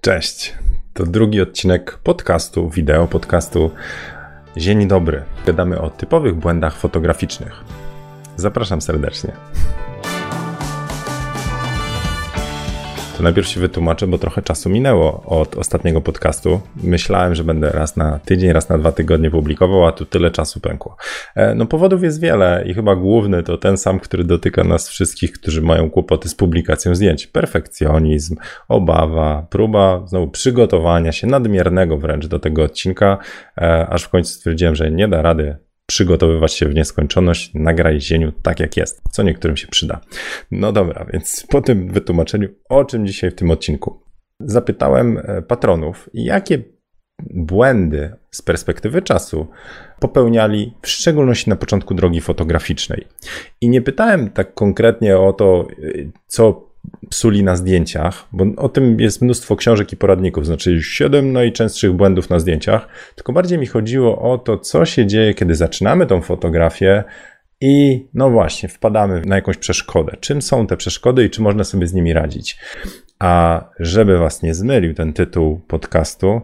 Cześć. To drugi odcinek podcastu, wideo podcastu Dzień Dobry. Gadamy o typowych błędach fotograficznych. Zapraszam serdecznie. To najpierw się wytłumaczę, bo trochę czasu minęło od ostatniego podcastu. Myślałem, że będę raz na tydzień, raz na dwa tygodnie publikował, a tu tyle czasu pękło. E, no powodów jest wiele i chyba główny to ten sam, który dotyka nas wszystkich, którzy mają kłopoty z publikacją zdjęć. Perfekcjonizm, obawa, próba znowu przygotowania się nadmiernego wręcz do tego odcinka, e, aż w końcu stwierdziłem, że nie da rady przygotowywać się w nieskończoność, nagraj zieniu tak jak jest, co niektórym się przyda. No dobra, więc po tym wytłumaczeniu, o czym dzisiaj w tym odcinku? Zapytałem e, patronów, jakie błędy z perspektywy czasu popełniali, w szczególności na początku drogi fotograficznej. I nie pytałem tak konkretnie o to, e, co psuli na zdjęciach, bo o tym jest mnóstwo książek i poradników, znaczy 7 najczęstszych błędów na zdjęciach, tylko bardziej mi chodziło o to, co się dzieje, kiedy zaczynamy tą fotografię i no właśnie, wpadamy na jakąś przeszkodę. Czym są te przeszkody i czy można sobie z nimi radzić? A żeby was nie zmylił ten tytuł podcastu,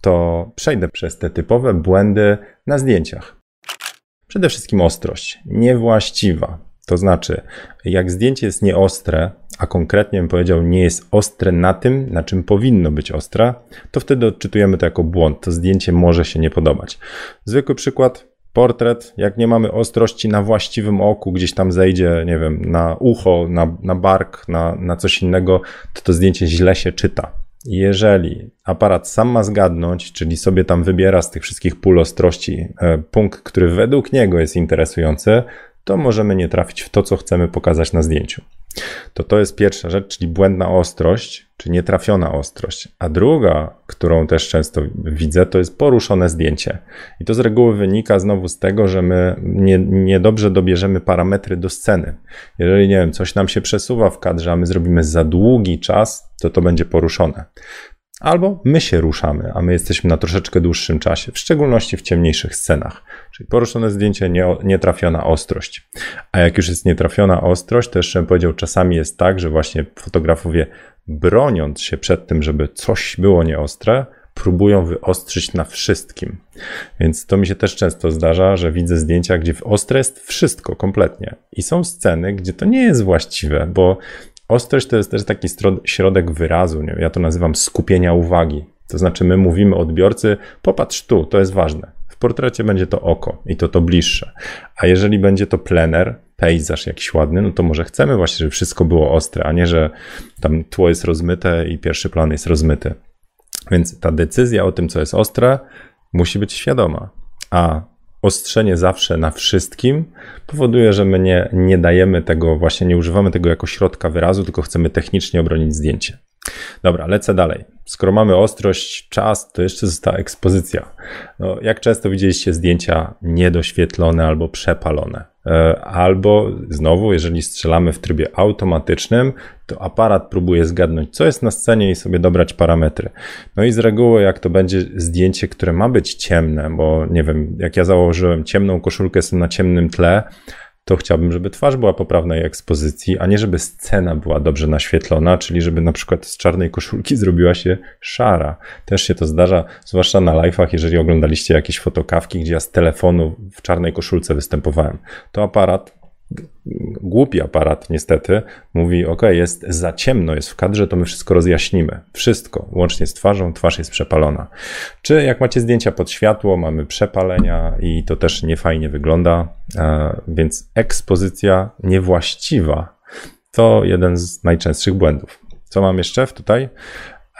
to przejdę przez te typowe błędy na zdjęciach. Przede wszystkim ostrość, niewłaściwa. To znaczy, jak zdjęcie jest nieostre, a konkretnie bym powiedział, nie jest ostre na tym, na czym powinno być ostre, to wtedy odczytujemy to jako błąd. To zdjęcie może się nie podobać. Zwykły przykład. Portret, jak nie mamy ostrości na właściwym oku, gdzieś tam zejdzie, nie wiem, na ucho, na, na bark, na, na coś innego, to to zdjęcie źle się czyta. Jeżeli aparat sam ma zgadnąć, czyli sobie tam wybiera z tych wszystkich pól ostrości e, punkt, który według niego jest interesujący, to możemy nie trafić w to, co chcemy pokazać na zdjęciu. To to jest pierwsza rzecz, czyli błędna ostrość, czy nietrafiona ostrość. A druga, którą też często widzę, to jest poruszone zdjęcie. I to z reguły wynika znowu z tego, że my nie, niedobrze dobierzemy parametry do sceny. Jeżeli, nie wiem, coś nam się przesuwa w kadrze, a my zrobimy za długi czas, to to będzie poruszone. Albo my się ruszamy, a my jesteśmy na troszeczkę dłuższym czasie, w szczególności w ciemniejszych scenach. Czyli poruszone zdjęcie, nie, nietrafiona ostrość. A jak już jest nietrafiona ostrość, to jeszcze bym powiedział, czasami jest tak, że właśnie fotografowie broniąc się przed tym, żeby coś było nieostre, próbują wyostrzyć na wszystkim. Więc to mi się też często zdarza, że widzę zdjęcia, gdzie w ostre jest wszystko kompletnie. I są sceny, gdzie to nie jest właściwe, bo Ostrość to jest też taki środek wyrazu, nie? ja to nazywam skupienia uwagi. To znaczy, my mówimy odbiorcy, popatrz tu, to jest ważne. W portrecie będzie to oko i to to bliższe. A jeżeli będzie to plener, pejzaż jakiś ładny, no to może chcemy właśnie, żeby wszystko było ostre, a nie, że tam tło jest rozmyte i pierwszy plan jest rozmyty. Więc ta decyzja o tym, co jest ostre, musi być świadoma. A ostrzenie zawsze na wszystkim powoduje, że my nie, nie dajemy tego, właśnie nie używamy tego jako środka wyrazu, tylko chcemy technicznie obronić zdjęcie. Dobra, lecę dalej. Skoro mamy ostrość, czas, to jeszcze została ekspozycja. No, jak często widzieliście zdjęcia niedoświetlone albo przepalone? E, albo znowu, jeżeli strzelamy w trybie automatycznym, to aparat próbuje zgadnąć, co jest na scenie i sobie dobrać parametry. No i z reguły, jak to będzie zdjęcie, które ma być ciemne, bo nie wiem, jak ja założyłem ciemną koszulkę, jestem na ciemnym tle, to chciałbym, żeby twarz była poprawnej ekspozycji, a nie żeby scena była dobrze naświetlona, czyli żeby na przykład z czarnej koszulki zrobiła się szara. Też się to zdarza, zwłaszcza na live'ach, jeżeli oglądaliście jakieś fotokawki, gdzie ja z telefonu w czarnej koszulce występowałem. To aparat głupi aparat niestety mówi, ok, jest za ciemno, jest w kadrze, to my wszystko rozjaśnimy. Wszystko, łącznie z twarzą, twarz jest przepalona. Czy jak macie zdjęcia pod światło, mamy przepalenia i to też niefajnie wygląda, więc ekspozycja niewłaściwa to jeden z najczęstszych błędów. Co mam jeszcze tutaj?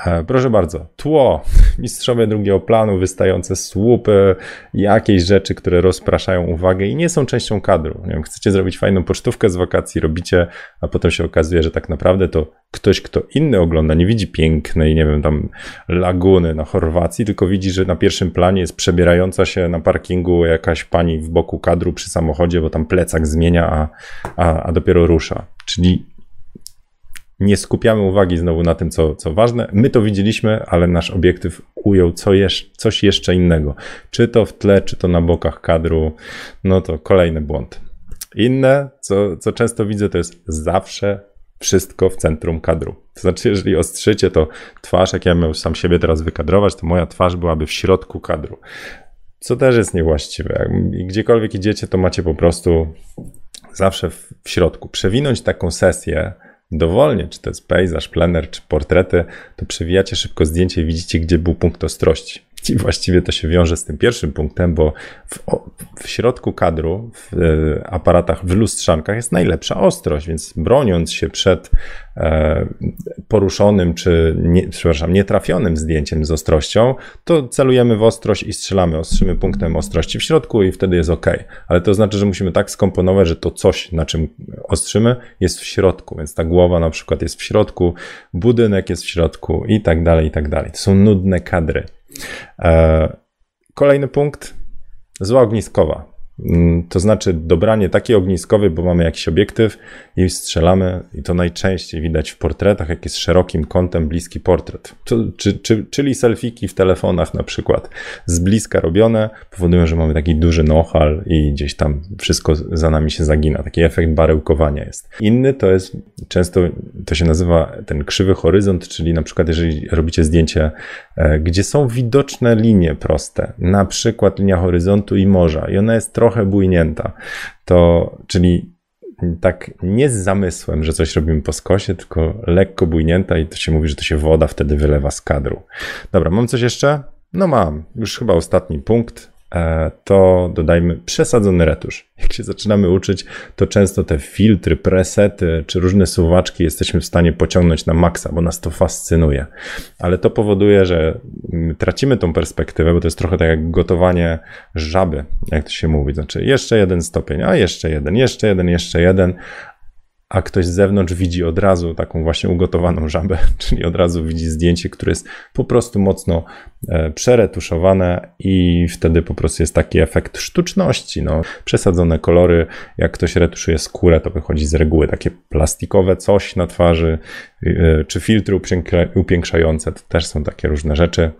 E, proszę bardzo, tło, mistrzowie drugiego planu, wystające słupy, jakieś rzeczy, które rozpraszają uwagę i nie są częścią kadru. Nie wiem, chcecie zrobić fajną pocztówkę z wakacji, robicie, a potem się okazuje, że tak naprawdę to ktoś, kto inny ogląda, nie widzi pięknej, nie wiem, tam laguny na Chorwacji, tylko widzi, że na pierwszym planie jest przebierająca się na parkingu jakaś pani w boku kadru przy samochodzie, bo tam plecak zmienia, a, a, a dopiero rusza. Czyli nie skupiamy uwagi znowu na tym, co, co ważne. My to widzieliśmy, ale nasz obiektyw ujął co jesz coś jeszcze innego. Czy to w tle, czy to na bokach kadru, no to kolejny błąd. Inne, co, co często widzę, to jest zawsze wszystko w centrum kadru. To znaczy, jeżeli ostrzycie, to twarz, jak ja miał sam siebie teraz wykadrować, to moja twarz byłaby w środku kadru. Co też jest niewłaściwe. Gdziekolwiek idziecie, to macie po prostu zawsze w środku. Przewinąć taką sesję dowolnie, czy to jest pejzaż, plener, czy portrety, to przewijacie szybko zdjęcie i widzicie, gdzie był punkt ostrości. I właściwie to się wiąże z tym pierwszym punktem, bo w, w środku kadru, w e, aparatach, w lustrzankach jest najlepsza ostrość, więc broniąc się przed e, poruszonym czy nie, przepraszam, nietrafionym zdjęciem z ostrością, to celujemy w ostrość i strzelamy, ostrzymy punktem ostrości w środku i wtedy jest ok. Ale to znaczy, że musimy tak skomponować, że to coś, na czym ostrzymy, jest w środku, więc ta głowa na przykład jest w środku, budynek jest w środku i tak dalej, i tak dalej. To są nudne kadry. E, kolejny punkt, zła ogniskowa. Mm, to znaczy dobranie takiej ogniskowej, bo mamy jakiś obiektyw i strzelamy i to najczęściej widać w portretach, jak jest szerokim kątem bliski portret. Czy, czy, czyli selfiki w telefonach na przykład z bliska robione powodują, że mamy taki duży nohal i gdzieś tam wszystko za nami się zagina. Taki efekt barełkowania jest. Inny to jest, często to się nazywa ten krzywy horyzont, czyli na przykład jeżeli robicie zdjęcie, e, gdzie są widoczne linie proste, na przykład linia horyzontu i morza i ona jest trochę trochę bujnięta. To, czyli tak nie z zamysłem, że coś robimy po skosie, tylko lekko bujnięta i to się mówi, że to się woda wtedy wylewa z kadru. Dobra, mam coś jeszcze? No mam, już chyba ostatni punkt. E, to dodajmy przesadzony retusz. Jak się zaczynamy uczyć, to często te filtry, presety czy różne suwaczki jesteśmy w stanie pociągnąć na maksa, bo nas to fascynuje. Ale to powoduje, że tracimy tą perspektywę, bo to jest trochę tak jak gotowanie żaby, jak to się mówi. Znaczy jeszcze jeden stopień, a jeszcze jeden, jeszcze jeden, jeszcze jeden, a ktoś z zewnątrz widzi od razu taką właśnie ugotowaną żabę, czyli od razu widzi zdjęcie, które jest po prostu mocno e, przeretuszowane i wtedy po prostu jest taki efekt sztuczności. No, przesadzone kolory, jak ktoś retuszuje skórę, to wychodzi z reguły takie plastikowe coś na twarzy, e, czy filtry upiększające, to też są takie różne rzeczy.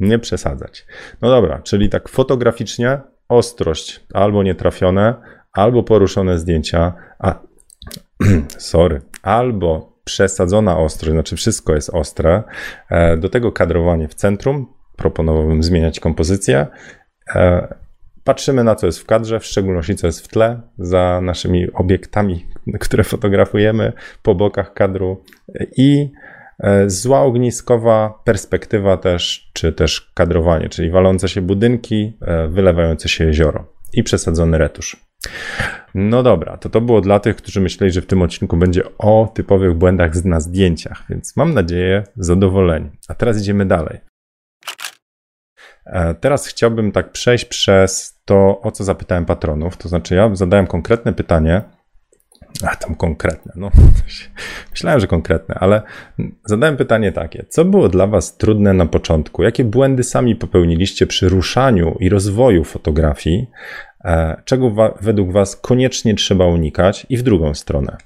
Nie przesadzać. No dobra, czyli tak fotograficznie ostrość albo nietrafione, albo poruszone zdjęcia, a sorry, albo przesadzona ostrość, znaczy wszystko jest ostre, e, do tego kadrowanie w centrum, proponowałbym zmieniać kompozycję. E, patrzymy na co jest w kadrze, w szczególności co jest w tle, za naszymi obiektami, które fotografujemy, po bokach kadru i e, zła ogniskowa perspektywa też, czy też kadrowanie, czyli walące się budynki, wylewające się jezioro i przesadzony retusz. No dobra, to to było dla tych, którzy myśleli, że w tym odcinku będzie o typowych błędach na zdjęciach, więc mam nadzieję zadowoleni. A teraz idziemy dalej. E, teraz chciałbym tak przejść przez to, o co zapytałem patronów. To znaczy, ja zadałem konkretne pytanie. A tam konkretne, no. Myślałem, że konkretne, ale zadałem pytanie takie. Co było dla Was trudne na początku? Jakie błędy sami popełniliście przy ruszaniu i rozwoju fotografii? E, czego wa według Was koniecznie trzeba unikać i w drugą stronę.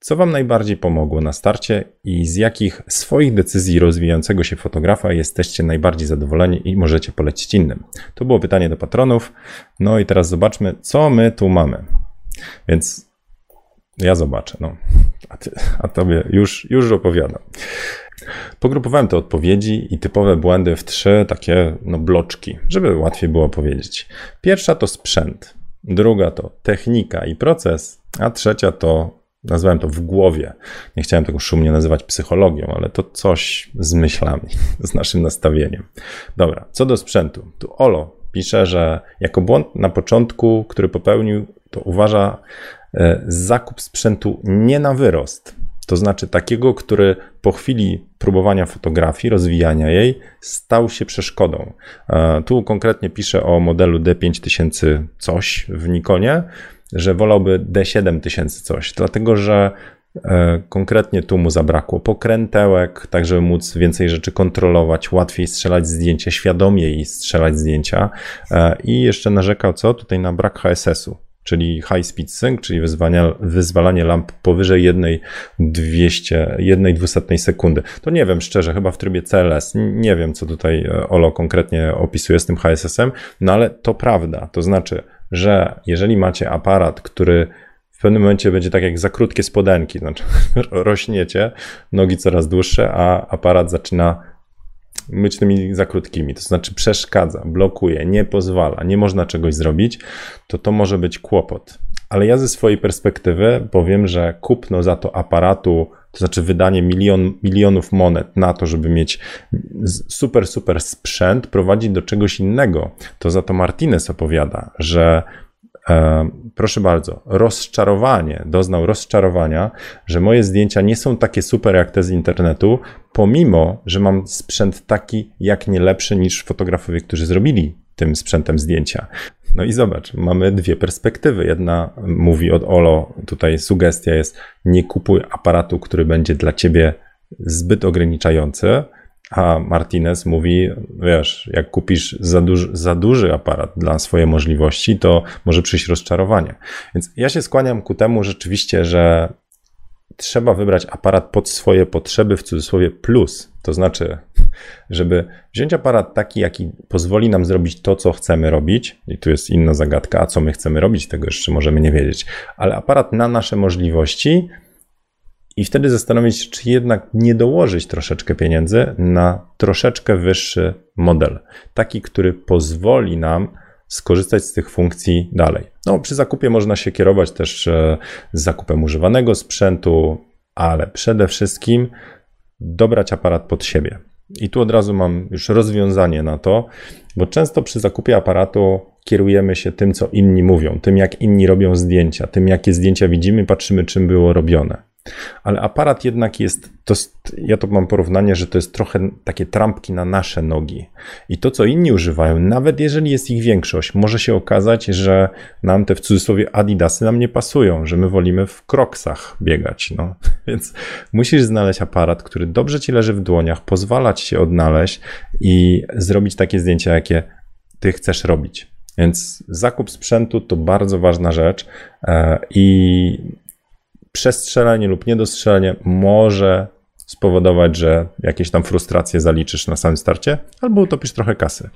Co Wam najbardziej pomogło na starcie i z jakich swoich decyzji rozwijającego się fotografa jesteście najbardziej zadowoleni i możecie polecić innym? To było pytanie do patronów. No i teraz zobaczmy, co my tu mamy. Więc ja zobaczę, no. A, ty, a tobie już, już opowiadam. Pogrupowałem te odpowiedzi i typowe błędy w trzy takie no, bloczki, żeby łatwiej było powiedzieć. Pierwsza to sprzęt, druga to technika i proces, a trzecia to nazwałem to w głowie. Nie chciałem tego szumnie nazywać psychologią, ale to coś z myślami, z naszym nastawieniem. Dobra, co do sprzętu. Tu Olo pisze, że jako błąd na początku, który popełnił, to uważa zakup sprzętu nie na wyrost to znaczy takiego, który po chwili próbowania fotografii, rozwijania jej, stał się przeszkodą. E, tu konkretnie piszę o modelu D5000 coś w Nikonie, że wolałby D7000 coś, dlatego że e, Konkretnie tu mu zabrakło pokrętełek, tak żeby móc więcej rzeczy kontrolować, łatwiej strzelać zdjęcia, świadomiej strzelać zdjęcia. E, I jeszcze narzekał co? Tutaj na brak HSS-u czyli high speed sync, czyli wyzwania, wyzwalanie lamp powyżej 1,200, 1,200 sekundy. To nie wiem szczerze, chyba w trybie CLS, nie wiem co tutaj e, Olo konkretnie opisuje z tym HSS-em, no ale to prawda, to znaczy, że jeżeli macie aparat, który w pewnym momencie będzie tak jak za krótkie spodenki, znaczy rośniecie, nogi coraz dłuższe, a aparat zaczyna być tymi za krótkimi, to znaczy przeszkadza, blokuje, nie pozwala, nie można czegoś zrobić, to to może być kłopot. Ale ja ze swojej perspektywy powiem, że kupno za to aparatu, to znaczy wydanie milion, milionów monet na to, żeby mieć super, super sprzęt, prowadzi do czegoś innego. To za to Martinez opowiada, że proszę bardzo, rozczarowanie, doznał rozczarowania, że moje zdjęcia nie są takie super jak te z internetu, pomimo, że mam sprzęt taki, jak nie lepszy niż fotografowie, którzy zrobili tym sprzętem zdjęcia. No i zobacz, mamy dwie perspektywy. Jedna mówi od Olo, tutaj sugestia jest: nie kupuj aparatu, który będzie dla ciebie zbyt ograniczający. A Martinez mówi, wiesz, jak kupisz za duży, za duży aparat dla swojej możliwości, to może przyjść rozczarowanie. Więc ja się skłaniam ku temu rzeczywiście, że trzeba wybrać aparat pod swoje potrzeby, w cudzysłowie plus. To znaczy, żeby wziąć aparat taki, jaki pozwoli nam zrobić to, co chcemy robić, i tu jest inna zagadka, a co my chcemy robić, tego jeszcze możemy nie wiedzieć, ale aparat na nasze możliwości, i wtedy zastanowić się, czy jednak nie dołożyć troszeczkę pieniędzy na troszeczkę wyższy model. Taki, który pozwoli nam skorzystać z tych funkcji dalej. No, przy zakupie można się kierować też e, zakupem używanego sprzętu, ale przede wszystkim dobrać aparat pod siebie. I tu od razu mam już rozwiązanie na to, bo często przy zakupie aparatu kierujemy się tym, co inni mówią, tym, jak inni robią zdjęcia, tym, jakie zdjęcia widzimy, patrzymy, czym było robione. Ale aparat jednak jest, to ja to mam porównanie, że to jest trochę takie trampki na nasze nogi. I to, co inni używają, nawet jeżeli jest ich większość, może się okazać, że nam te w cudzysłowie adidasy nam nie pasują, że my wolimy w kroksach biegać. No. Więc musisz znaleźć aparat, który dobrze ci leży w dłoniach, pozwala ci się odnaleźć i zrobić takie zdjęcia, jakie ty chcesz robić. Więc zakup sprzętu to bardzo ważna rzecz e, i przestrzelenie lub niedostrzelenie może spowodować, że jakieś tam frustracje zaliczysz na samym starcie, albo utopisz trochę kasy.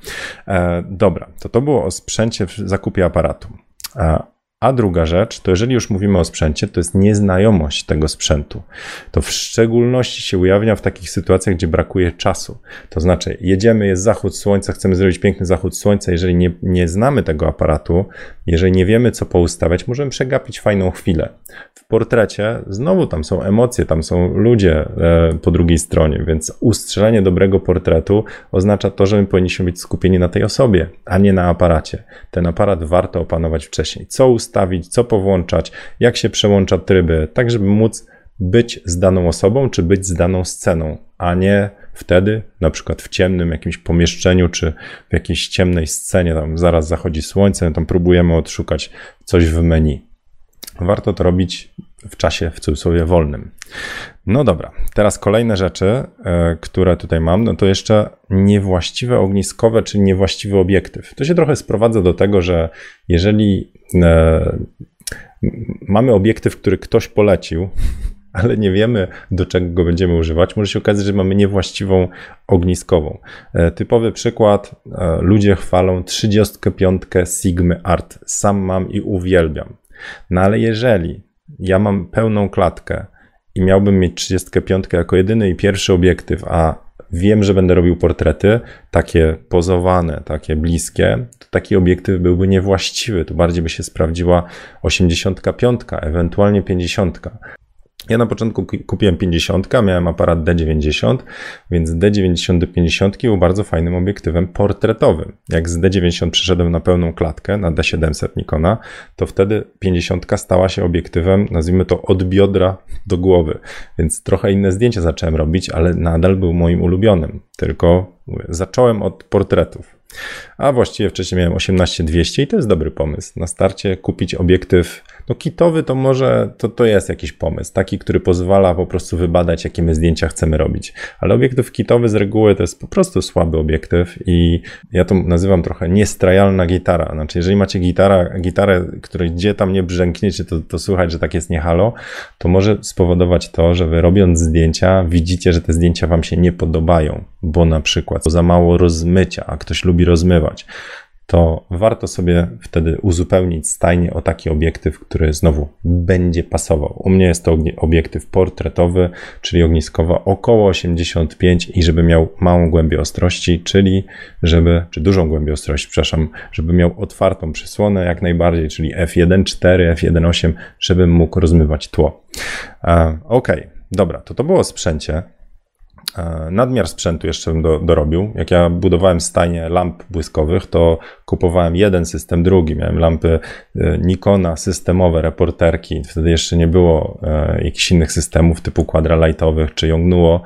E, dobra, to to było o sprzęcie w zakupie aparatu. E, a druga rzecz, to jeżeli już mówimy o sprzęcie, to jest nieznajomość tego sprzętu. To w szczególności się ujawnia w takich sytuacjach, gdzie brakuje czasu. To znaczy, jedziemy, jest zachód słońca, chcemy zrobić piękny zachód słońca. Jeżeli nie, nie znamy tego aparatu, jeżeli nie wiemy, co poustawiać, możemy przegapić fajną chwilę. W portrecie znowu tam są emocje, tam są ludzie e, po drugiej stronie, więc ustrzelenie dobrego portretu oznacza to, że my powinniśmy być skupieni na tej osobie, a nie na aparacie. Ten aparat warto opanować wcześniej. Co ustawić? Ustawić, co powłączać, jak się przełącza tryby, tak żeby móc być z daną osobą, czy być z daną sceną, a nie wtedy, na przykład w ciemnym jakimś pomieszczeniu, czy w jakiejś ciemnej scenie, tam zaraz zachodzi słońce, tam próbujemy odszukać coś w menu. Warto to robić w czasie w cudzysłowie wolnym. No dobra, teraz kolejne rzeczy, e, które tutaj mam, no to jeszcze niewłaściwe ogniskowe, czy niewłaściwy obiektyw. To się trochę sprowadza do tego, że jeżeli e, mamy obiektyw, który ktoś polecił, ale nie wiemy, do czego go będziemy używać, może się okazać, że mamy niewłaściwą ogniskową. E, typowy przykład, ludzie chwalą 35 Sigmy Art. Sam mam i uwielbiam. No ale jeżeli ja mam pełną klatkę i miałbym mieć 35 jako jedyny i pierwszy obiektyw, a wiem, że będę robił portrety, takie pozowane, takie bliskie, to taki obiektyw byłby niewłaściwy. Tu bardziej by się sprawdziła 85, ewentualnie 50. Ja na początku kupiłem 50, miałem aparat D90, więc D90 do 50 był bardzo fajnym obiektywem portretowym. Jak z D90 przeszedłem na pełną klatkę, na D700 Nikona, to wtedy 50 stała się obiektywem, nazwijmy to od biodra do głowy. Więc trochę inne zdjęcia zacząłem robić, ale nadal był moim ulubionym. Tylko zacząłem od portretów. A właściwie wcześniej miałem 18200 i to jest dobry pomysł. Na starcie kupić obiektyw no kitowy to może to, to jest jakiś pomysł, taki, który pozwala po prostu wybadać, jakie my zdjęcia chcemy robić. Ale obiektyw kitowy z reguły to jest po prostu słaby obiektyw i ja to nazywam trochę niestrajalna gitara. Znaczy, jeżeli macie gitara, gitarę, której gdzie tam nie brzękniecie, to, to słychać, że tak jest nie halo, to może spowodować to, że wy robiąc zdjęcia, widzicie, że te zdjęcia wam się nie podobają, bo na przykład za mało rozmycia, a ktoś lubi rozmywać to warto sobie wtedy uzupełnić stajnie o taki obiektyw, który znowu będzie pasował. U mnie jest to obiektyw portretowy, czyli ogniskowa około 85 i żeby miał małą głębię ostrości, czyli żeby, czy dużą głębię ostrości, przepraszam, żeby miał otwartą przysłonę jak najbardziej, czyli f1.4, f1.8, żebym mógł rozmywać tło. Ok, dobra, to to było sprzęcie. E, nadmiar sprzętu jeszcze bym do, dorobił. Jak ja budowałem stajnie lamp błyskowych, to kupowałem jeden system, drugi. Miałem lampy e, Nikona, systemowe, reporterki. Wtedy jeszcze nie było e, jakichś innych systemów typu quadralightowych czy Yongnuo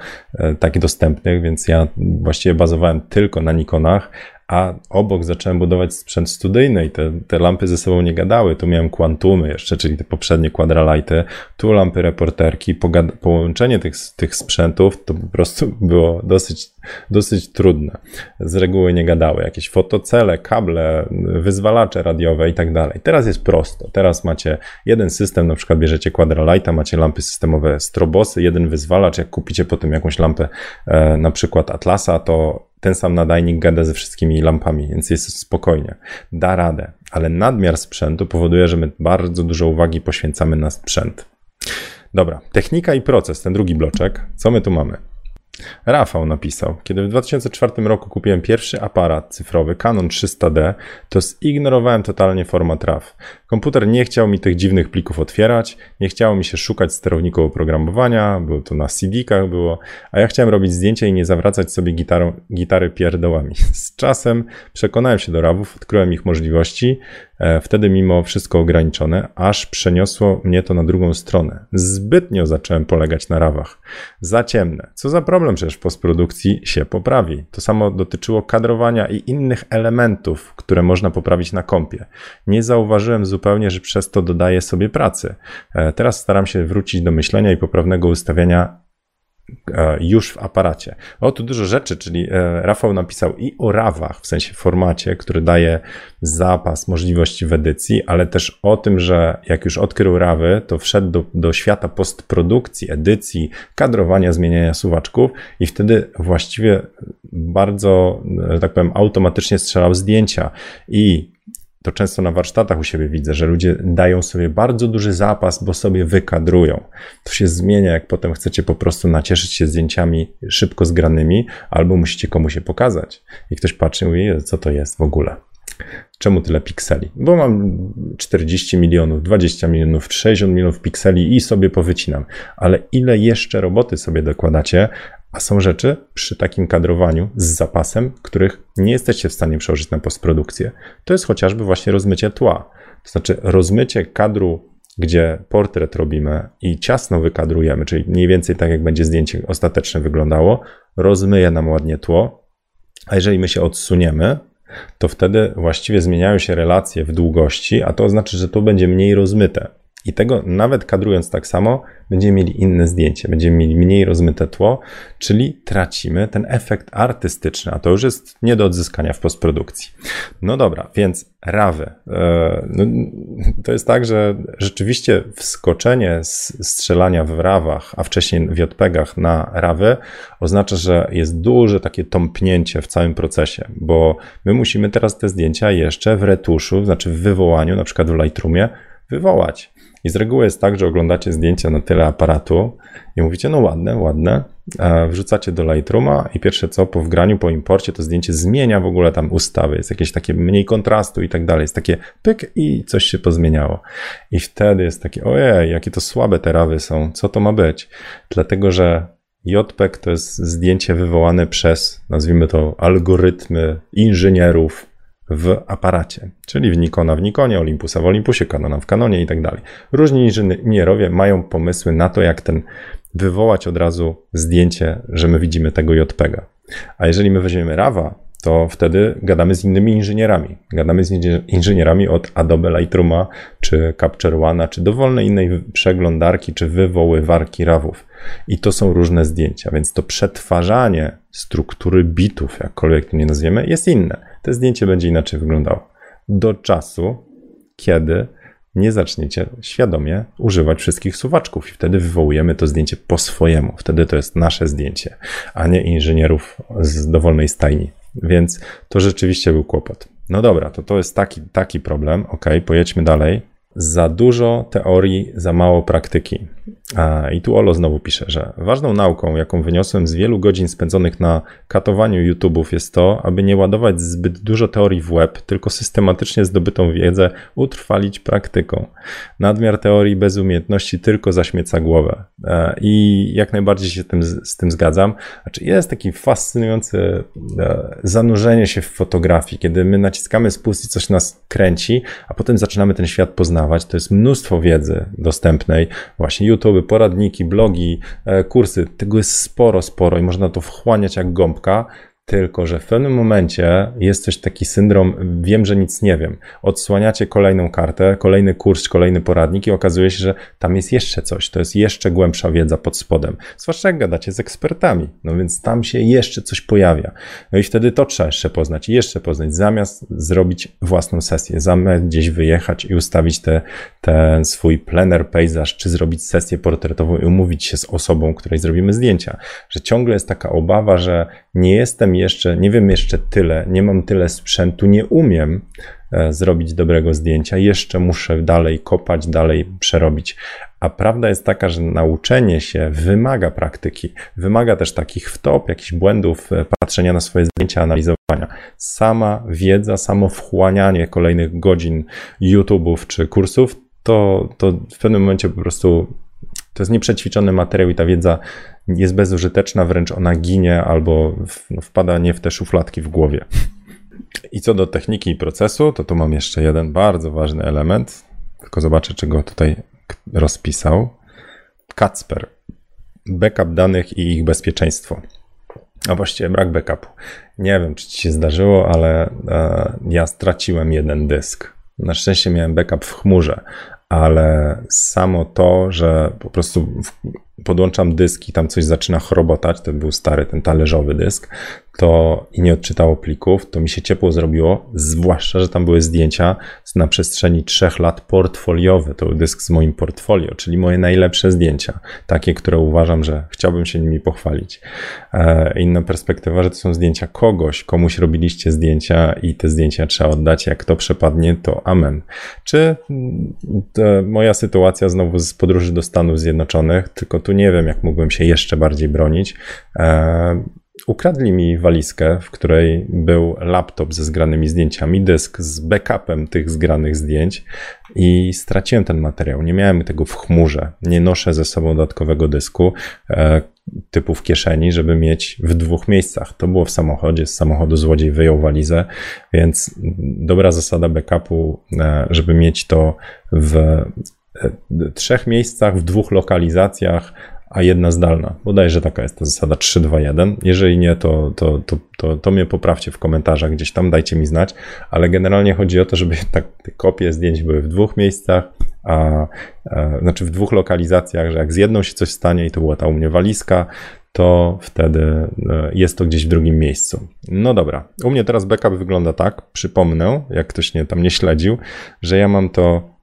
takich dostępnych, więc ja właściwie bazowałem tylko na Nikonach, a obok zacząłem budować sprzęt studyjny i te, te lampy ze sobą nie gadały. Tu miałem kwantumy jeszcze, czyli te poprzednie quadralighty, tu lampy reporterki. Połączenie tych, tych sprzętów to po prostu było dosyć, dosyć trudne. Z reguły nie gadały. Jakieś fotocele, kable, wyzwalacze radiowe i tak dalej. Teraz jest prosto. Teraz macie jeden system, na przykład bierzecie quadralighta, macie lampy systemowe strobosy, jeden wyzwalacz. Jak kupicie potem jakąś lampę, e, na przykład Atlasa, to ten sam nadajnik gada ze wszystkimi lampami, więc jest spokojnie. Da radę, ale nadmiar sprzętu powoduje, że my bardzo dużo uwagi poświęcamy na sprzęt. Dobra, technika i proces, ten drugi bloczek. Co my tu mamy? Rafał napisał, kiedy w 2004 roku kupiłem pierwszy aparat cyfrowy Canon 300D, to zignorowałem totalnie format RAW. Komputer nie chciał mi tych dziwnych plików otwierać, nie chciało mi się szukać sterowników oprogramowania, było to na CD-kach było, a ja chciałem robić zdjęcia i nie zawracać sobie gitarą, gitary pierdołami. Z czasem przekonałem się do RAWów, odkryłem ich możliwości, wtedy mimo wszystko ograniczone, aż przeniosło mnie to na drugą stronę. Zbytnio zacząłem polegać na RAWach. Za ciemne. Co za problem przecież w postprodukcji się poprawi. To samo dotyczyło kadrowania i innych elementów, które można poprawić na kompie. Nie zauważyłem zupełnie, że przez to dodaję sobie pracy. E, teraz staram się wrócić do myślenia i poprawnego ustawiania E, już w aparacie. O, tu dużo rzeczy, czyli e, Rafał napisał i o rawach, w sensie formacie, który daje zapas możliwości w edycji, ale też o tym, że jak już odkrył rawy, to wszedł do, do świata postprodukcji, edycji, kadrowania, zmieniania suwaczków i wtedy właściwie bardzo, że tak powiem, automatycznie strzelał zdjęcia i to często na warsztatach u siebie widzę, że ludzie dają sobie bardzo duży zapas, bo sobie wykadrują. To się zmienia, jak potem chcecie po prostu nacieszyć się zdjęciami szybko zgranymi, albo musicie komuś je pokazać. I ktoś patrzy i mówi, co to jest w ogóle. Czemu tyle pikseli? Bo mam 40 milionów, 20 milionów, 60 milionów pikseli i sobie powycinam. Ale ile jeszcze roboty sobie dokładacie, a są rzeczy przy takim kadrowaniu z zapasem, których nie jesteście w stanie przełożyć na postprodukcję. To jest chociażby właśnie rozmycie tła. To znaczy rozmycie kadru, gdzie portret robimy i ciasno wykadrujemy, czyli mniej więcej tak jak będzie zdjęcie ostateczne wyglądało, rozmyje nam ładnie tło, a jeżeli my się odsuniemy, to wtedy właściwie zmieniają się relacje w długości, a to oznacza, że to będzie mniej rozmyte. I tego nawet kadrując tak samo, będziemy mieli inne zdjęcie, będziemy mieli mniej rozmyte tło, czyli tracimy ten efekt artystyczny, a to już jest nie do odzyskania w postprodukcji. No dobra, więc rawy. E, no, to jest tak, że rzeczywiście wskoczenie z strzelania w rawach, a wcześniej w JPEGach na rawy oznacza, że jest duże takie tąpnięcie w całym procesie, bo my musimy teraz te zdjęcia jeszcze w retuszu, znaczy w wywołaniu, na przykład w Lightroomie, wywołać. I z reguły jest tak, że oglądacie zdjęcia na tyle aparatu i mówicie, no ładne, ładne, wrzucacie do Lightrooma i pierwsze co, po wgraniu, po imporcie to zdjęcie zmienia w ogóle tam ustawy, jest jakieś takie mniej kontrastu i tak dalej, jest takie pyk i coś się pozmieniało. I wtedy jest takie, ojej, jakie to słabe te rawy są, co to ma być? Dlatego, że JPEG to jest zdjęcie wywołane przez, nazwijmy to, algorytmy inżynierów, w aparacie, czyli w Nikona w Nikonie, Olympusa w Olympusie, Canona w Canonie i tak dalej. Różni inżynierowie mają pomysły na to, jak ten wywołać od razu zdjęcie, że my widzimy tego JPEGa. A jeżeli my weźmiemy RAWa, to wtedy gadamy z innymi inżynierami. Gadamy z inżynierami od Adobe Lightrooma, czy Capture One, czy dowolnej innej przeglądarki, czy wywoływarki RAWów. I to są różne zdjęcia, więc to przetwarzanie struktury bitów, jakkolwiek to nie nazwiemy, jest inne. To zdjęcie będzie inaczej wyglądało. Do czasu, kiedy nie zaczniecie świadomie używać wszystkich suwaczków i wtedy wywołujemy to zdjęcie po swojemu. Wtedy to jest nasze zdjęcie, a nie inżynierów z dowolnej stajni. Więc to rzeczywiście był kłopot. No dobra, to to jest taki, taki problem. Ok, pojedźmy dalej. Za dużo teorii, za mało praktyki. I tu Olo znowu pisze, że ważną nauką, jaką wyniosłem z wielu godzin spędzonych na katowaniu YouTube'ów jest to, aby nie ładować zbyt dużo teorii w web, tylko systematycznie zdobytą wiedzę utrwalić praktyką. Nadmiar teorii bez umiejętności tylko zaśmieca głowę. I jak najbardziej się tym, z tym zgadzam. Znaczy jest taki fascynujący e, zanurzenie się w fotografii, kiedy my naciskamy spust i coś nas kręci, a potem zaczynamy ten świat poznawać. To jest mnóstwo wiedzy dostępnej, właśnie YouTube, poradniki, blogi, e, kursy. Tego jest sporo, sporo i można to wchłaniać jak gąbka. Tylko, że w pewnym momencie jest coś taki syndrom, wiem, że nic nie wiem. Odsłaniacie kolejną kartę, kolejny kurs, kolejny poradnik i okazuje się, że tam jest jeszcze coś. To jest jeszcze głębsza wiedza pod spodem. Zwłaszcza jak gadacie z ekspertami. No więc tam się jeszcze coś pojawia. No i wtedy to trzeba jeszcze poznać i jeszcze poznać, zamiast zrobić własną sesję, zamiast gdzieś wyjechać i ustawić te, ten swój plener, pejzaż, czy zrobić sesję portretową i umówić się z osobą, której zrobimy zdjęcia. Że ciągle jest taka obawa, że nie jestem jeszcze, nie wiem jeszcze tyle, nie mam tyle sprzętu, nie umiem e, zrobić dobrego zdjęcia, jeszcze muszę dalej kopać, dalej przerobić. A prawda jest taka, że nauczenie się wymaga praktyki, wymaga też takich wtop, jakichś błędów, e, patrzenia na swoje zdjęcia, analizowania. Sama wiedza, samo wchłanianie kolejnych godzin YouTube'ów czy kursów, to, to w pewnym momencie po prostu to jest nieprzećwiczony materiał i ta wiedza jest bezużyteczna, wręcz ona ginie albo no, wpada nie w te szufladki w głowie. I co do techniki i procesu, to tu mam jeszcze jeden bardzo ważny element. Tylko zobaczę, czego tutaj rozpisał. Kacper. Backup danych i ich bezpieczeństwo. A właściwie brak backupu. Nie wiem, czy ci się zdarzyło, ale e, ja straciłem jeden dysk. Na szczęście miałem backup w chmurze, ale samo to, że po prostu podłączam dysk i tam coś zaczyna chrobotać, to był stary ten talerzowy dysk, to i nie odczytało plików, to mi się ciepło zrobiło, zwłaszcza, że tam były zdjęcia na przestrzeni trzech lat portfoliowe. To był dysk z moim portfolio, czyli moje najlepsze zdjęcia, takie, które uważam, że chciałbym się nimi pochwalić. E, inna perspektywa, że to są zdjęcia kogoś, komuś robiliście zdjęcia i te zdjęcia trzeba oddać. Jak to przepadnie, to amen. Czy moja sytuacja znowu z podróży do Stanów Zjednoczonych, tylko tu nie wiem, jak mógłbym się jeszcze bardziej bronić. E, ukradli mi walizkę, w której był laptop ze zgranymi zdjęciami, dysk z backupem tych zgranych zdjęć i straciłem ten materiał. Nie miałem tego w chmurze. Nie noszę ze sobą dodatkowego dysku e, typu w kieszeni, żeby mieć w dwóch miejscach. To było w samochodzie. Z samochodu złodziej wyjął walizę, więc dobra zasada backupu, e, żeby mieć to w trzech miejscach, w dwóch lokalizacjach, a jedna zdalna. Bodajże taka jest ta zasada 3-2-1. Jeżeli nie, to, to, to, to, to mnie poprawcie w komentarzach gdzieś tam, dajcie mi znać, ale generalnie chodzi o to, żeby tak te kopie zdjęć były w dwóch miejscach, a, a znaczy w dwóch lokalizacjach, że jak z jedną się coś stanie i to była ta u mnie walizka, to wtedy e, jest to gdzieś w drugim miejscu. No dobra, u mnie teraz backup wygląda tak, przypomnę, jak ktoś nie, tam nie śledził, że ja mam to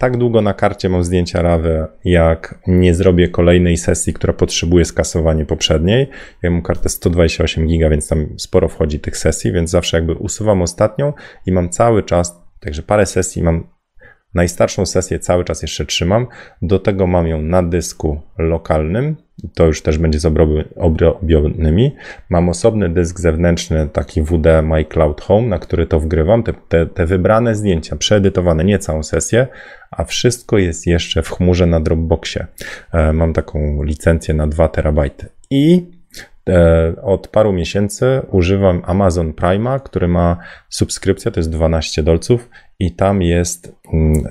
tak długo na karcie mam zdjęcia rawy, jak nie zrobię kolejnej sesji, która potrzebuje skasowania poprzedniej. Ja mam kartę 128 giga, więc tam sporo wchodzi tych sesji, więc zawsze jakby usuwam ostatnią i mam cały czas, także parę sesji mam Najstarszą sesję cały czas jeszcze trzymam. Do tego mam ją na dysku lokalnym. To już też będzie z obrobionymi. Mam osobny dysk zewnętrzny, taki WD My Cloud Home, na który to wgrywam. Te, te, te wybrane zdjęcia, przeedytowane, nie całą sesję, a wszystko jest jeszcze w chmurze na Dropboxie. E, mam taką licencję na 2 terabajty. I od paru miesięcy używam Amazon Prima, który ma subskrypcję, to jest 12 dolców i tam jest mm,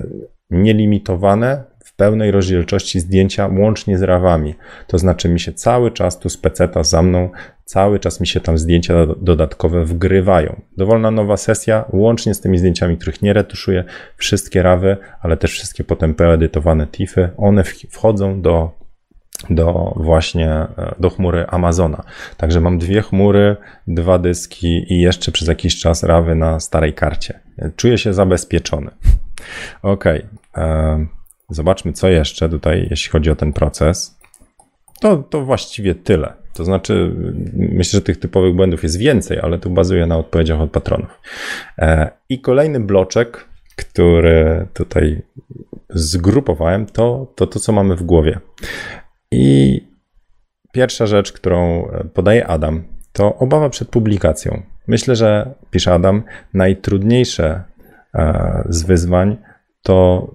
nielimitowane w pełnej rozdzielczości zdjęcia łącznie z rawami. To znaczy mi się cały czas tu z peceta za mną, cały czas mi się tam zdjęcia dodatkowe wgrywają. Dowolna nowa sesja, łącznie z tymi zdjęciami, których nie retuszuję, wszystkie rawy, ale też wszystkie potem preedytowane TIFy, one wchodzą do do właśnie e, do chmury Amazona. Także mam dwie chmury, dwa dyski i jeszcze przez jakiś czas rawy na starej karcie. Czuję się zabezpieczony. Ok. E, zobaczmy, co jeszcze tutaj, jeśli chodzi o ten proces. To, to właściwie tyle. To znaczy, myślę, że tych typowych błędów jest więcej, ale tu bazuję na odpowiedziach od patronów. E, I kolejny bloczek, który tutaj zgrupowałem, to, to to, co mamy w głowie. I pierwsza rzecz, którą podaje Adam, to obawa przed publikacją. Myślę, że, pisze Adam, najtrudniejsze e, z wyzwań to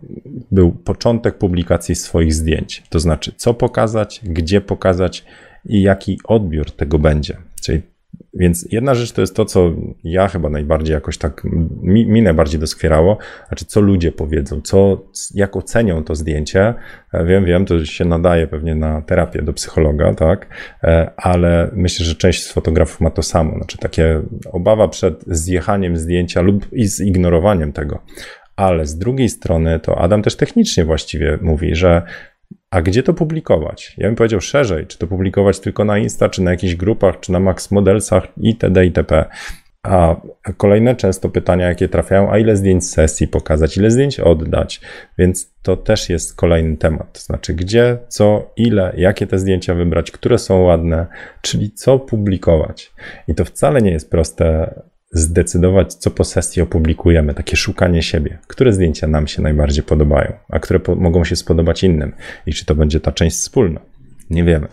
był początek publikacji swoich zdjęć. To znaczy, co pokazać, gdzie pokazać i jaki odbiór tego będzie. Czyli więc jedna rzecz to jest to, co ja chyba najbardziej jakoś tak, mi, mi najbardziej doskwierało, znaczy co ludzie powiedzą, co, jak ocenią to zdjęcie. E, wiem, wiem, to się nadaje pewnie na terapię do psychologa, tak, e, ale myślę, że część z fotografów ma to samo, znaczy takie obawa przed zjechaniem zdjęcia lub i zignorowaniem tego. Ale z drugiej strony to Adam też technicznie właściwie mówi, że a gdzie to publikować? Ja bym powiedział szerzej, czy to publikować tylko na Insta, czy na jakichś grupach, czy na Max Modelsach itd. itp. A kolejne często pytania, jakie trafiają, a ile zdjęć sesji pokazać, ile zdjęć oddać, więc to też jest kolejny temat. To znaczy, gdzie, co, ile, jakie te zdjęcia wybrać, które są ładne, czyli co publikować. I to wcale nie jest proste zdecydować, co po sesji opublikujemy, takie szukanie siebie, które zdjęcia nam się najbardziej podobają, a które po mogą się spodobać innym i czy to będzie ta część wspólna. Nie wiemy.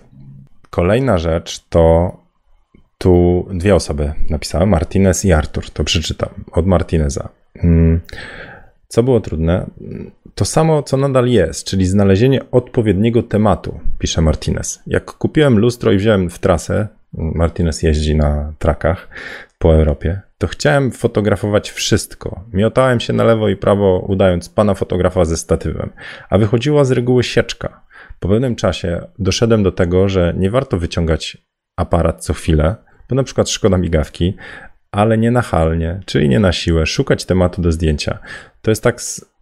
Kolejna rzecz to tu dwie osoby napisały, Martinez i Artur. To przeczytam od Martineza. Hmm. Co było trudne? To samo, co nadal jest, czyli znalezienie odpowiedniego tematu, pisze Martinez. Jak kupiłem lustro i wziąłem w trasę, Martinez jeździ na trakach po Europie, to chciałem fotografować wszystko. Miotałem się na lewo i prawo, udając pana fotografa ze statywem, a wychodziła z reguły sieczka. Po pewnym czasie doszedłem do tego, że nie warto wyciągać aparat co chwilę, bo na przykład szkoda migawki, ale nie nachalnie, czyli nie na siłę, szukać tematu do zdjęcia. To jest tak z,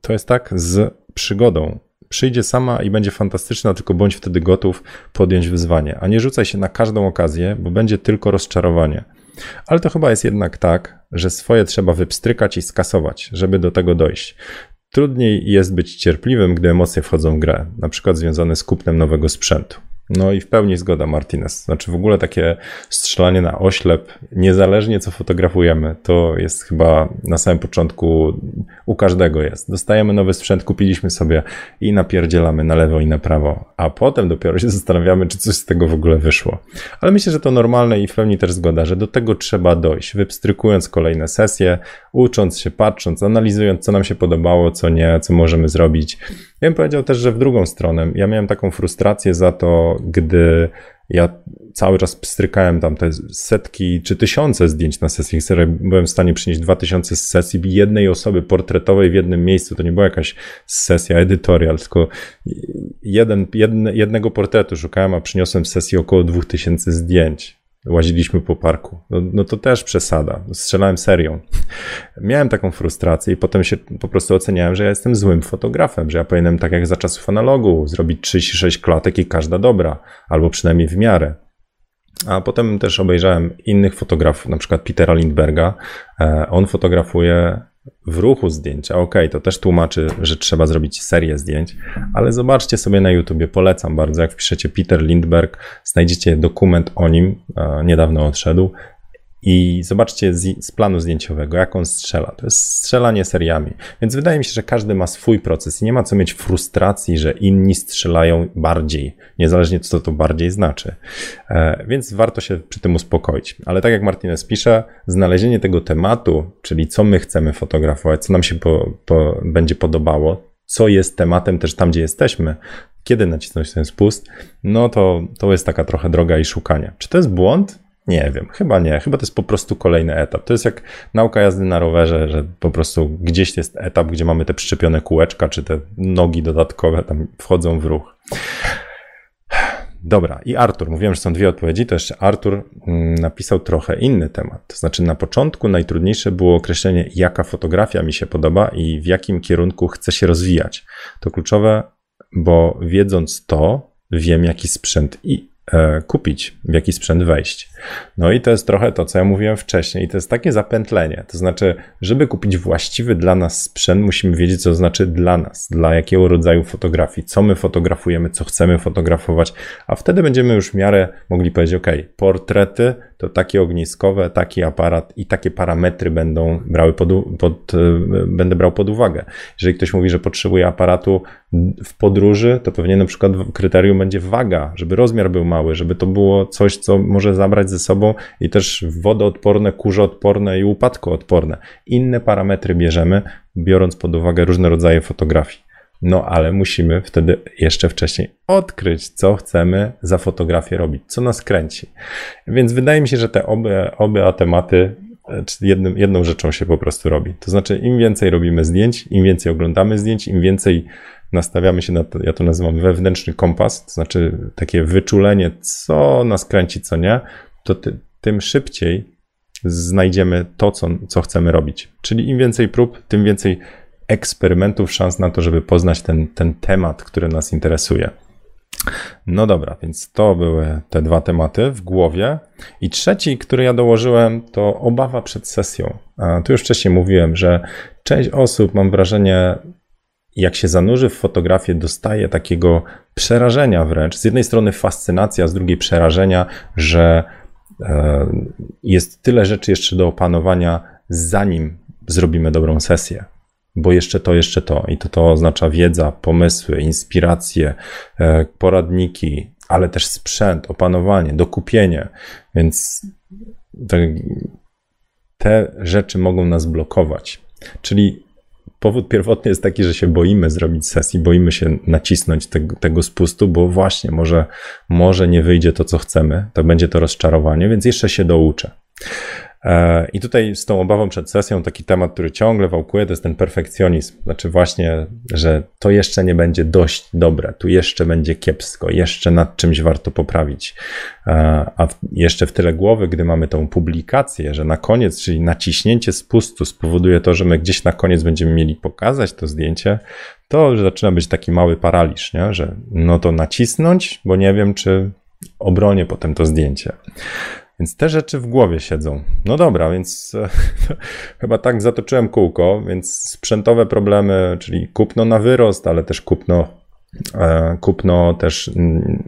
to jest tak z przygodą. Przyjdzie sama i będzie fantastyczna, tylko bądź wtedy gotów podjąć wyzwanie, a nie rzucaj się na każdą okazję, bo będzie tylko rozczarowanie. Ale to chyba jest jednak tak, że swoje trzeba wypstrykać i skasować, żeby do tego dojść. Trudniej jest być cierpliwym, gdy emocje wchodzą w grę, na przykład związane z kupnem nowego sprzętu. No i w pełni zgoda, Martinez. Znaczy w ogóle takie strzelanie na oślep, niezależnie co fotografujemy, to jest chyba na samym początku u każdego jest. Dostajemy nowy sprzęt, kupiliśmy sobie i napierdzielamy na lewo i na prawo, a potem dopiero się zastanawiamy, czy coś z tego w ogóle wyszło. Ale myślę, że to normalne i w pełni też zgoda, że do tego trzeba dojść, wypstrykując kolejne sesje, ucząc się, patrząc, analizując, co nam się podobało, co nie, co możemy zrobić. Ja bym powiedział też, że w drugą stronę. Ja miałem taką frustrację za to, gdy ja cały czas pstrykałem tam te setki czy tysiące zdjęć na sesji. Byłem w stanie przynieść dwa tysiące z sesji jednej osoby portretowej w jednym miejscu. To nie była jakaś sesja editorial, tylko jeden, jedne, jednego portretu szukałem, a przyniosłem w sesji około dwóch tysięcy zdjęć łaziliśmy po parku. No, no, to też przesada. Strzelałem serią. Miałem taką frustrację i potem się po prostu oceniałem, że ja jestem złym fotografem, że ja powinienem tak jak za czasów analogu zrobić 36 klatek i każda dobra, albo przynajmniej w miarę. A potem też obejrzałem innych fotografów, na przykład Petera Lindberga. E, on fotografuje w ruchu zdjęcia. Ok, to też tłumaczy, że trzeba zrobić serię zdjęć, ale zobaczcie sobie na YouTubie, polecam bardzo. Jak wpiszecie Peter Lindberg, znajdziecie dokument o nim, niedawno odszedł. I zobaczcie z, z, planu zdjęciowego, jak on strzela. To jest strzelanie seriami. Więc wydaje mi się, że każdy ma swój proces i nie ma co mieć frustracji, że inni strzelają bardziej, niezależnie co to bardziej znaczy. E, więc warto się przy tym uspokoić. Ale tak jak Martinez pisze, znalezienie tego tematu, czyli co my chcemy fotografować, co nam się po, po, będzie podobało, co jest tematem też tam, gdzie jesteśmy, kiedy nacisnąć ten spust, no to, to jest taka trochę droga i szukanie. Czy to jest błąd? Nie wiem, chyba nie. Chyba to jest po prostu kolejny etap. To jest jak nauka jazdy na rowerze, że po prostu gdzieś jest etap, gdzie mamy te przyczepione kółeczka, czy te nogi dodatkowe tam wchodzą w ruch. Dobra, i Artur, mówiłem, że są dwie odpowiedzi, to jeszcze Artur mm, napisał trochę inny temat. To znaczy, na początku najtrudniejsze było określenie, jaka fotografia mi się podoba i w jakim kierunku chcę się rozwijać. To kluczowe, bo wiedząc to, wiem, jaki sprzęt i kupić, w jaki sprzęt wejść. No i to jest trochę to, co ja mówiłem wcześniej, i to jest takie zapętlenie. To znaczy, żeby kupić właściwy dla nas sprzęt, musimy wiedzieć, co znaczy dla nas, dla jakiego rodzaju fotografii, co my fotografujemy, co chcemy fotografować, a wtedy będziemy już w miarę mogli powiedzieć: OK, portrety to takie ogniskowe, taki aparat i takie parametry będą brały pod, pod, e, będę brał pod uwagę. Jeżeli ktoś mówi, że potrzebuje aparatu w podróży, to pewnie na przykład kryterium będzie waga, żeby rozmiar był mały, żeby to było coś, co może zabrać ze sobą i też wodoodporne, kurzoodporne i upadkoodporne. Inne parametry bierzemy, biorąc pod uwagę różne rodzaje fotografii. No ale musimy wtedy jeszcze wcześniej odkryć, co chcemy za fotografię robić, co nas kręci. Więc wydaje mi się, że te obie, obie tematy e, jednym, jedną rzeczą się po prostu robi. To znaczy, im więcej robimy zdjęć, im więcej oglądamy zdjęć, im więcej nastawiamy się na to, ja to nazywam wewnętrzny kompas, to znaczy takie wyczulenie, co nas kręci, co nie, to ty, tym szybciej znajdziemy to, co, co chcemy robić. Czyli im więcej prób, tym więcej eksperymentów, szans na to, żeby poznać ten, ten temat, który nas interesuje. No dobra, więc to były te dwa tematy w głowie. I trzeci, który ja dołożyłem, to obawa przed sesją. A tu już wcześniej mówiłem, że część osób, mam wrażenie, jak się zanurzy w fotografię, dostaje takiego przerażenia wręcz. Z jednej strony fascynacja, z drugiej przerażenia, że e, jest tyle rzeczy jeszcze do opanowania, zanim zrobimy dobrą sesję bo jeszcze to, jeszcze to. I to, to oznacza wiedza, pomysły, inspiracje, e, poradniki, ale też sprzęt, opanowanie, dokupienie. Więc te, te rzeczy mogą nas blokować. Czyli powód pierwotny jest taki, że się boimy zrobić sesji, boimy się nacisnąć tego, tego spustu, bo właśnie może, może nie wyjdzie to, co chcemy, to będzie to rozczarowanie, więc jeszcze się douczę. E, I tutaj z tą obawą przed sesją taki temat, który ciągle wałkuje, to jest ten perfekcjonizm. Znaczy właśnie, że to jeszcze nie będzie dość dobre, tu jeszcze będzie kiepsko, jeszcze nad czymś warto poprawić. E, a jeszcze w tyle głowy, gdy mamy tą publikację, że na koniec, czyli naciśnięcie spustu spowoduje to, że my gdzieś na koniec będziemy mieli pokazać to zdjęcie, to zaczyna być taki mały paraliż, nie? że no to nacisnąć, bo nie wiem, czy obronię potem to zdjęcie. Więc te rzeczy w głowie siedzą. No dobra, więc e, chyba tak zatoczyłem kółko, więc sprzętowe problemy, czyli kupno na wyrost, ale też kupno kupno też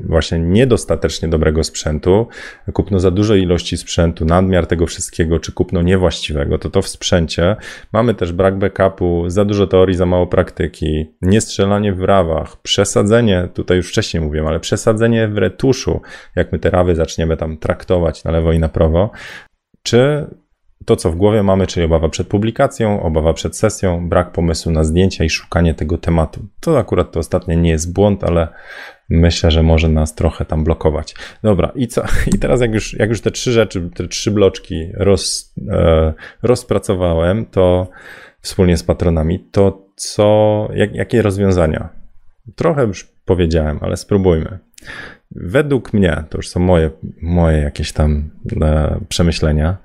właśnie niedostatecznie dobrego sprzętu, kupno za dużej ilości sprzętu, nadmiar tego wszystkiego, czy kupno niewłaściwego, to to w sprzęcie. Mamy też brak backupu, za dużo teorii, za mało praktyki, niestrzelanie w rawach, przesadzenie, tutaj już wcześniej mówiłem, ale przesadzenie w retuszu, jak my te rawy zaczniemy tam traktować na lewo i na prawo, czy to, co w głowie mamy, czyli obawa przed publikacją, obawa przed sesją, brak pomysłu na zdjęcia i szukanie tego tematu. To akurat to ostatnie nie jest błąd, ale myślę, że może nas trochę tam blokować. Dobra, i co? I teraz, jak już, jak już te trzy rzeczy, te trzy bloczki roz, e, rozpracowałem, to wspólnie z patronami, to co, jak, jakie rozwiązania? Trochę już powiedziałem, ale spróbujmy. Według mnie, to już są moje, moje jakieś tam e, przemyślenia,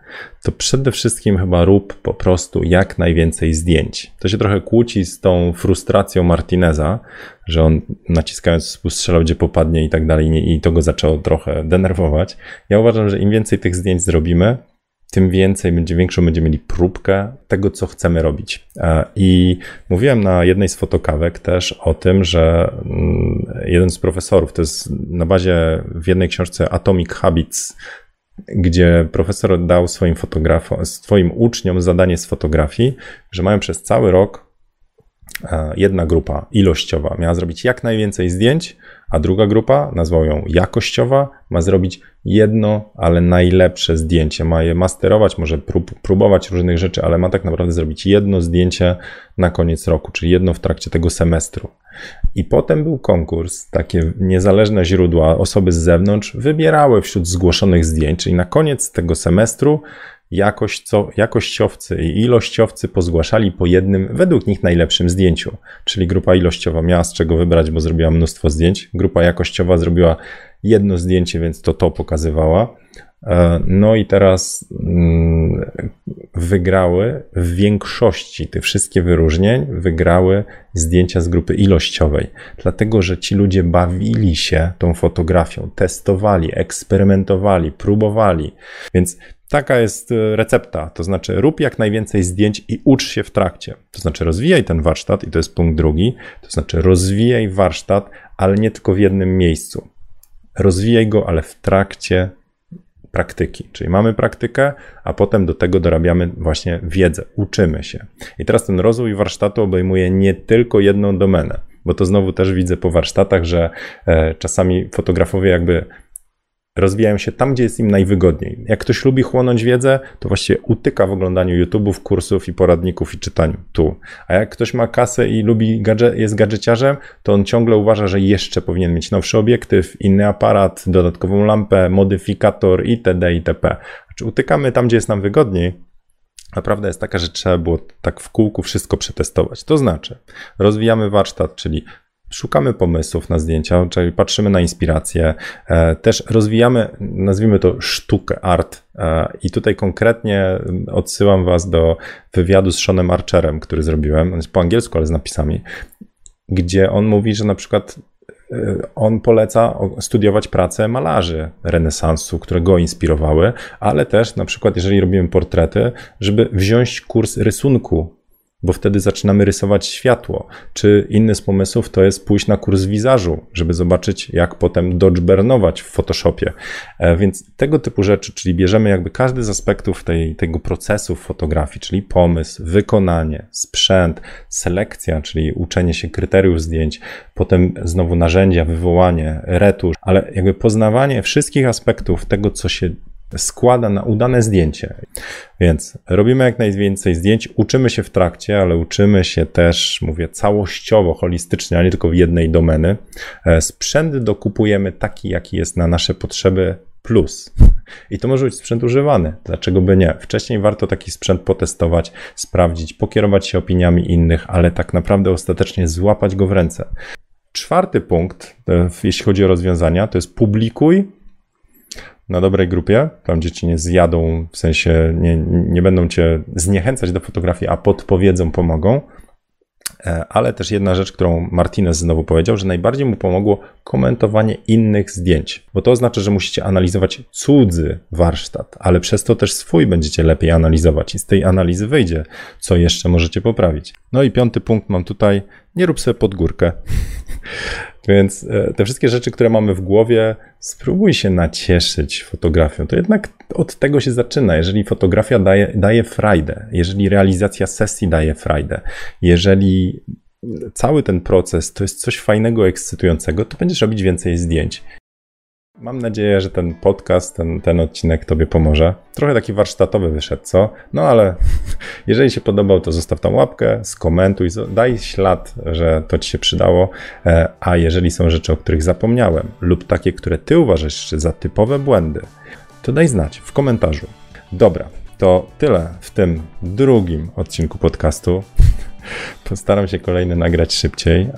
to przede wszystkim chyba rób po prostu jak najwięcej zdjęć. To się trochę kłóci z tą frustracją Martineza, że on naciskając strzelał gdzie popadnie i tak dalej i to go zaczęło trochę denerwować. Ja uważam, że im więcej tych zdjęć zrobimy, tym więcej, będzie większą będziemy mieli próbkę tego, co chcemy robić. E, I mówiłem na jednej z fotokawek też o tym, że mm, jeden z profesorów, to jest na bazie w jednej książce Atomic Habits, gdzie profesor dał swoim fotografom, swoim uczniom zadanie z fotografii, że mają przez cały rok e, jedna grupa ilościowa miała zrobić jak najwięcej zdjęć, a druga grupa, nazwał ją jakościowa, ma zrobić jedno, ale najlepsze zdjęcie. Ma je masterować, może prób, próbować różnych rzeczy, ale ma tak naprawdę zrobić jedno zdjęcie na koniec roku, czyli jedno w trakcie tego semestru. I potem był konkurs, takie niezależne źródła, osoby z zewnątrz wybierały wśród zgłoszonych zdjęć, czyli na koniec tego semestru jakość, co, jakościowcy i ilościowcy pozgłaszali po jednym, według nich najlepszym zdjęciu. Czyli grupa ilościowa miała z czego wybrać, bo zrobiła mnóstwo zdjęć. Grupa jakościowa zrobiła jedno zdjęcie, więc to to pokazywała. E, no i teraz mm, wygrały w większości tych wszystkich wyróżnień, wygrały zdjęcia z grupy ilościowej, dlatego że ci ludzie bawili się tą fotografią, testowali, eksperymentowali, próbowali. Więc taka jest e, recepta, to znaczy rób jak najwięcej zdjęć i ucz się w trakcie. To znaczy rozwijaj ten warsztat i to jest punkt drugi, to znaczy rozwijaj warsztat, ale nie tylko w jednym miejscu. Rozwijaj go, ale w trakcie praktyki. Czyli mamy praktykę, a potem do tego dorabiamy właśnie wiedzę, uczymy się. I teraz ten rozwój warsztatu obejmuje nie tylko jedną domenę, bo to znowu też widzę po warsztatach, że e, czasami fotografowie jakby rozwijają się tam, gdzie jest im najwygodniej. Jak ktoś lubi chłonąć wiedzę, to właściwie utyka w oglądaniu YouTube'ów, kursów i poradników i czytaniu tu. A jak ktoś ma kasę i lubi gadżet, jest gadżeciarzem, to on ciągle uważa, że jeszcze powinien mieć nowszy obiektyw, inny aparat, dodatkową lampę, modyfikator itd. itp. Znaczy utykamy tam, gdzie jest nam wygodniej, a prawda jest taka, że trzeba było tak w kółku wszystko przetestować. To znaczy, rozwijamy warsztat, czyli szukamy pomysłów na zdjęcia, czyli patrzymy na inspiracje, e, też rozwijamy, nazwijmy to sztukę, art. E, I tutaj konkretnie odsyłam Was do wywiadu z Seanem Archerem, który zrobiłem. On jest po angielsku, ale z napisami, gdzie on mówi, że na przykład e, on poleca studiować pracę malarzy renesansu, które go inspirowały, ale też na przykład, jeżeli robimy portrety, żeby wziąć kurs rysunku bo wtedy zaczynamy rysować światło. Czy inny z pomysłów to jest pójść na kurs wizażu, żeby zobaczyć, jak potem dodgebernować w Photoshopie. E, więc tego typu rzeczy, czyli bierzemy jakby każdy z aspektów tej, tego procesu w fotografii, czyli pomysł, wykonanie, sprzęt, selekcja, czyli uczenie się kryteriów zdjęć, potem znowu narzędzia, wywołanie, retusz, ale jakby poznawanie wszystkich aspektów tego, co się składa na udane zdjęcie. Więc robimy jak najwięcej zdjęć, uczymy się w trakcie, ale uczymy się też, mówię, całościowo, holistycznie, a nie tylko w jednej domeny. E, sprzęt dokupujemy taki, jaki jest na nasze potrzeby plus. I to może być sprzęt używany. Dlaczego by nie? Wcześniej warto taki sprzęt potestować, sprawdzić, pokierować się opiniami innych, ale tak naprawdę ostatecznie złapać go w ręce. Czwarty punkt, e, jeśli chodzi o rozwiązania, to jest publikuj na dobrej grupie, tam gdzie nie zjadą, w sensie nie, nie będą cię zniechęcać do fotografii, a podpowiedzą, pomogą. E, ale też jedna rzecz, którą Martinez znowu powiedział, że najbardziej mu pomogło komentowanie innych zdjęć, bo to oznacza, że musicie analizować cudzy warsztat, ale przez to też swój będziecie lepiej analizować i z tej analizy wyjdzie, co jeszcze możecie poprawić. No i piąty punkt mam tutaj, nie rób sobie pod górkę. Więc e, te wszystkie rzeczy, które mamy w głowie, spróbuj się nacieszyć fotografią. To jednak od tego się zaczyna. Jeżeli fotografia daje, daje frajdę, jeżeli realizacja sesji daje frajdę, jeżeli cały ten proces to jest coś fajnego, ekscytującego, to będziesz robić więcej zdjęć. Mam nadzieję, że ten podcast, ten, ten odcinek Tobie pomoże. Trochę taki warsztatowy wyszedł, co? No ale jeżeli się podobał, to zostaw tam łapkę, skomentuj, daj ślad, że to Ci się przydało. E, a jeżeli są rzeczy, o których zapomniałem, lub takie, które Ty uważasz za typowe błędy, to daj znać w komentarzu. Dobra, to tyle w tym drugim odcinku podcastu. Postaram się kolejny nagrać szybciej.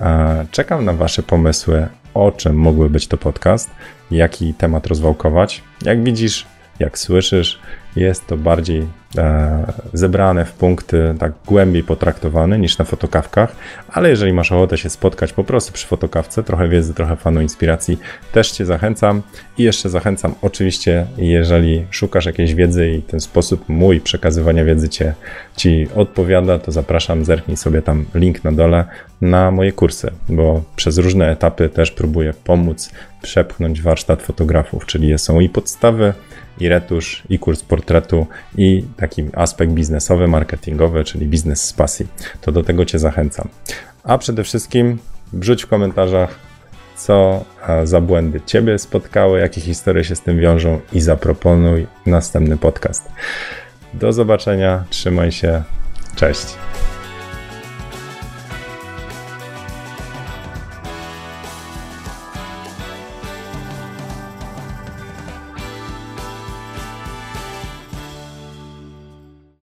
Czekam na Wasze pomysły, o czym mógłby być to podcast, jaki temat rozwałkować. Jak widzisz, jak słyszysz, jest to bardziej e, zebrane w punkty, tak głębiej potraktowane niż na fotokawkach, ale jeżeli masz ochotę się spotkać po prostu przy fotokawce, trochę wiedzy, trochę fanu, inspiracji, też Cię zachęcam. I jeszcze zachęcam oczywiście, jeżeli szukasz jakiejś wiedzy i ten sposób mój przekazywania wiedzy Cię, Ci odpowiada, to zapraszam, zerknij sobie tam link na dole na moje kursy, bo przez różne etapy też próbuję pomóc przepchnąć warsztat fotografów, czyli są i podstawy, i retusz, i kurs portretu, i taki aspekt biznesowy, marketingowy, czyli biznes z pasji. To do tego Cię zachęcam. A przede wszystkim wrzuć w komentarzach, co za błędy Ciebie spotkały, jakie historie się z tym wiążą i zaproponuj następny podcast. Do zobaczenia, trzymaj się, cześć.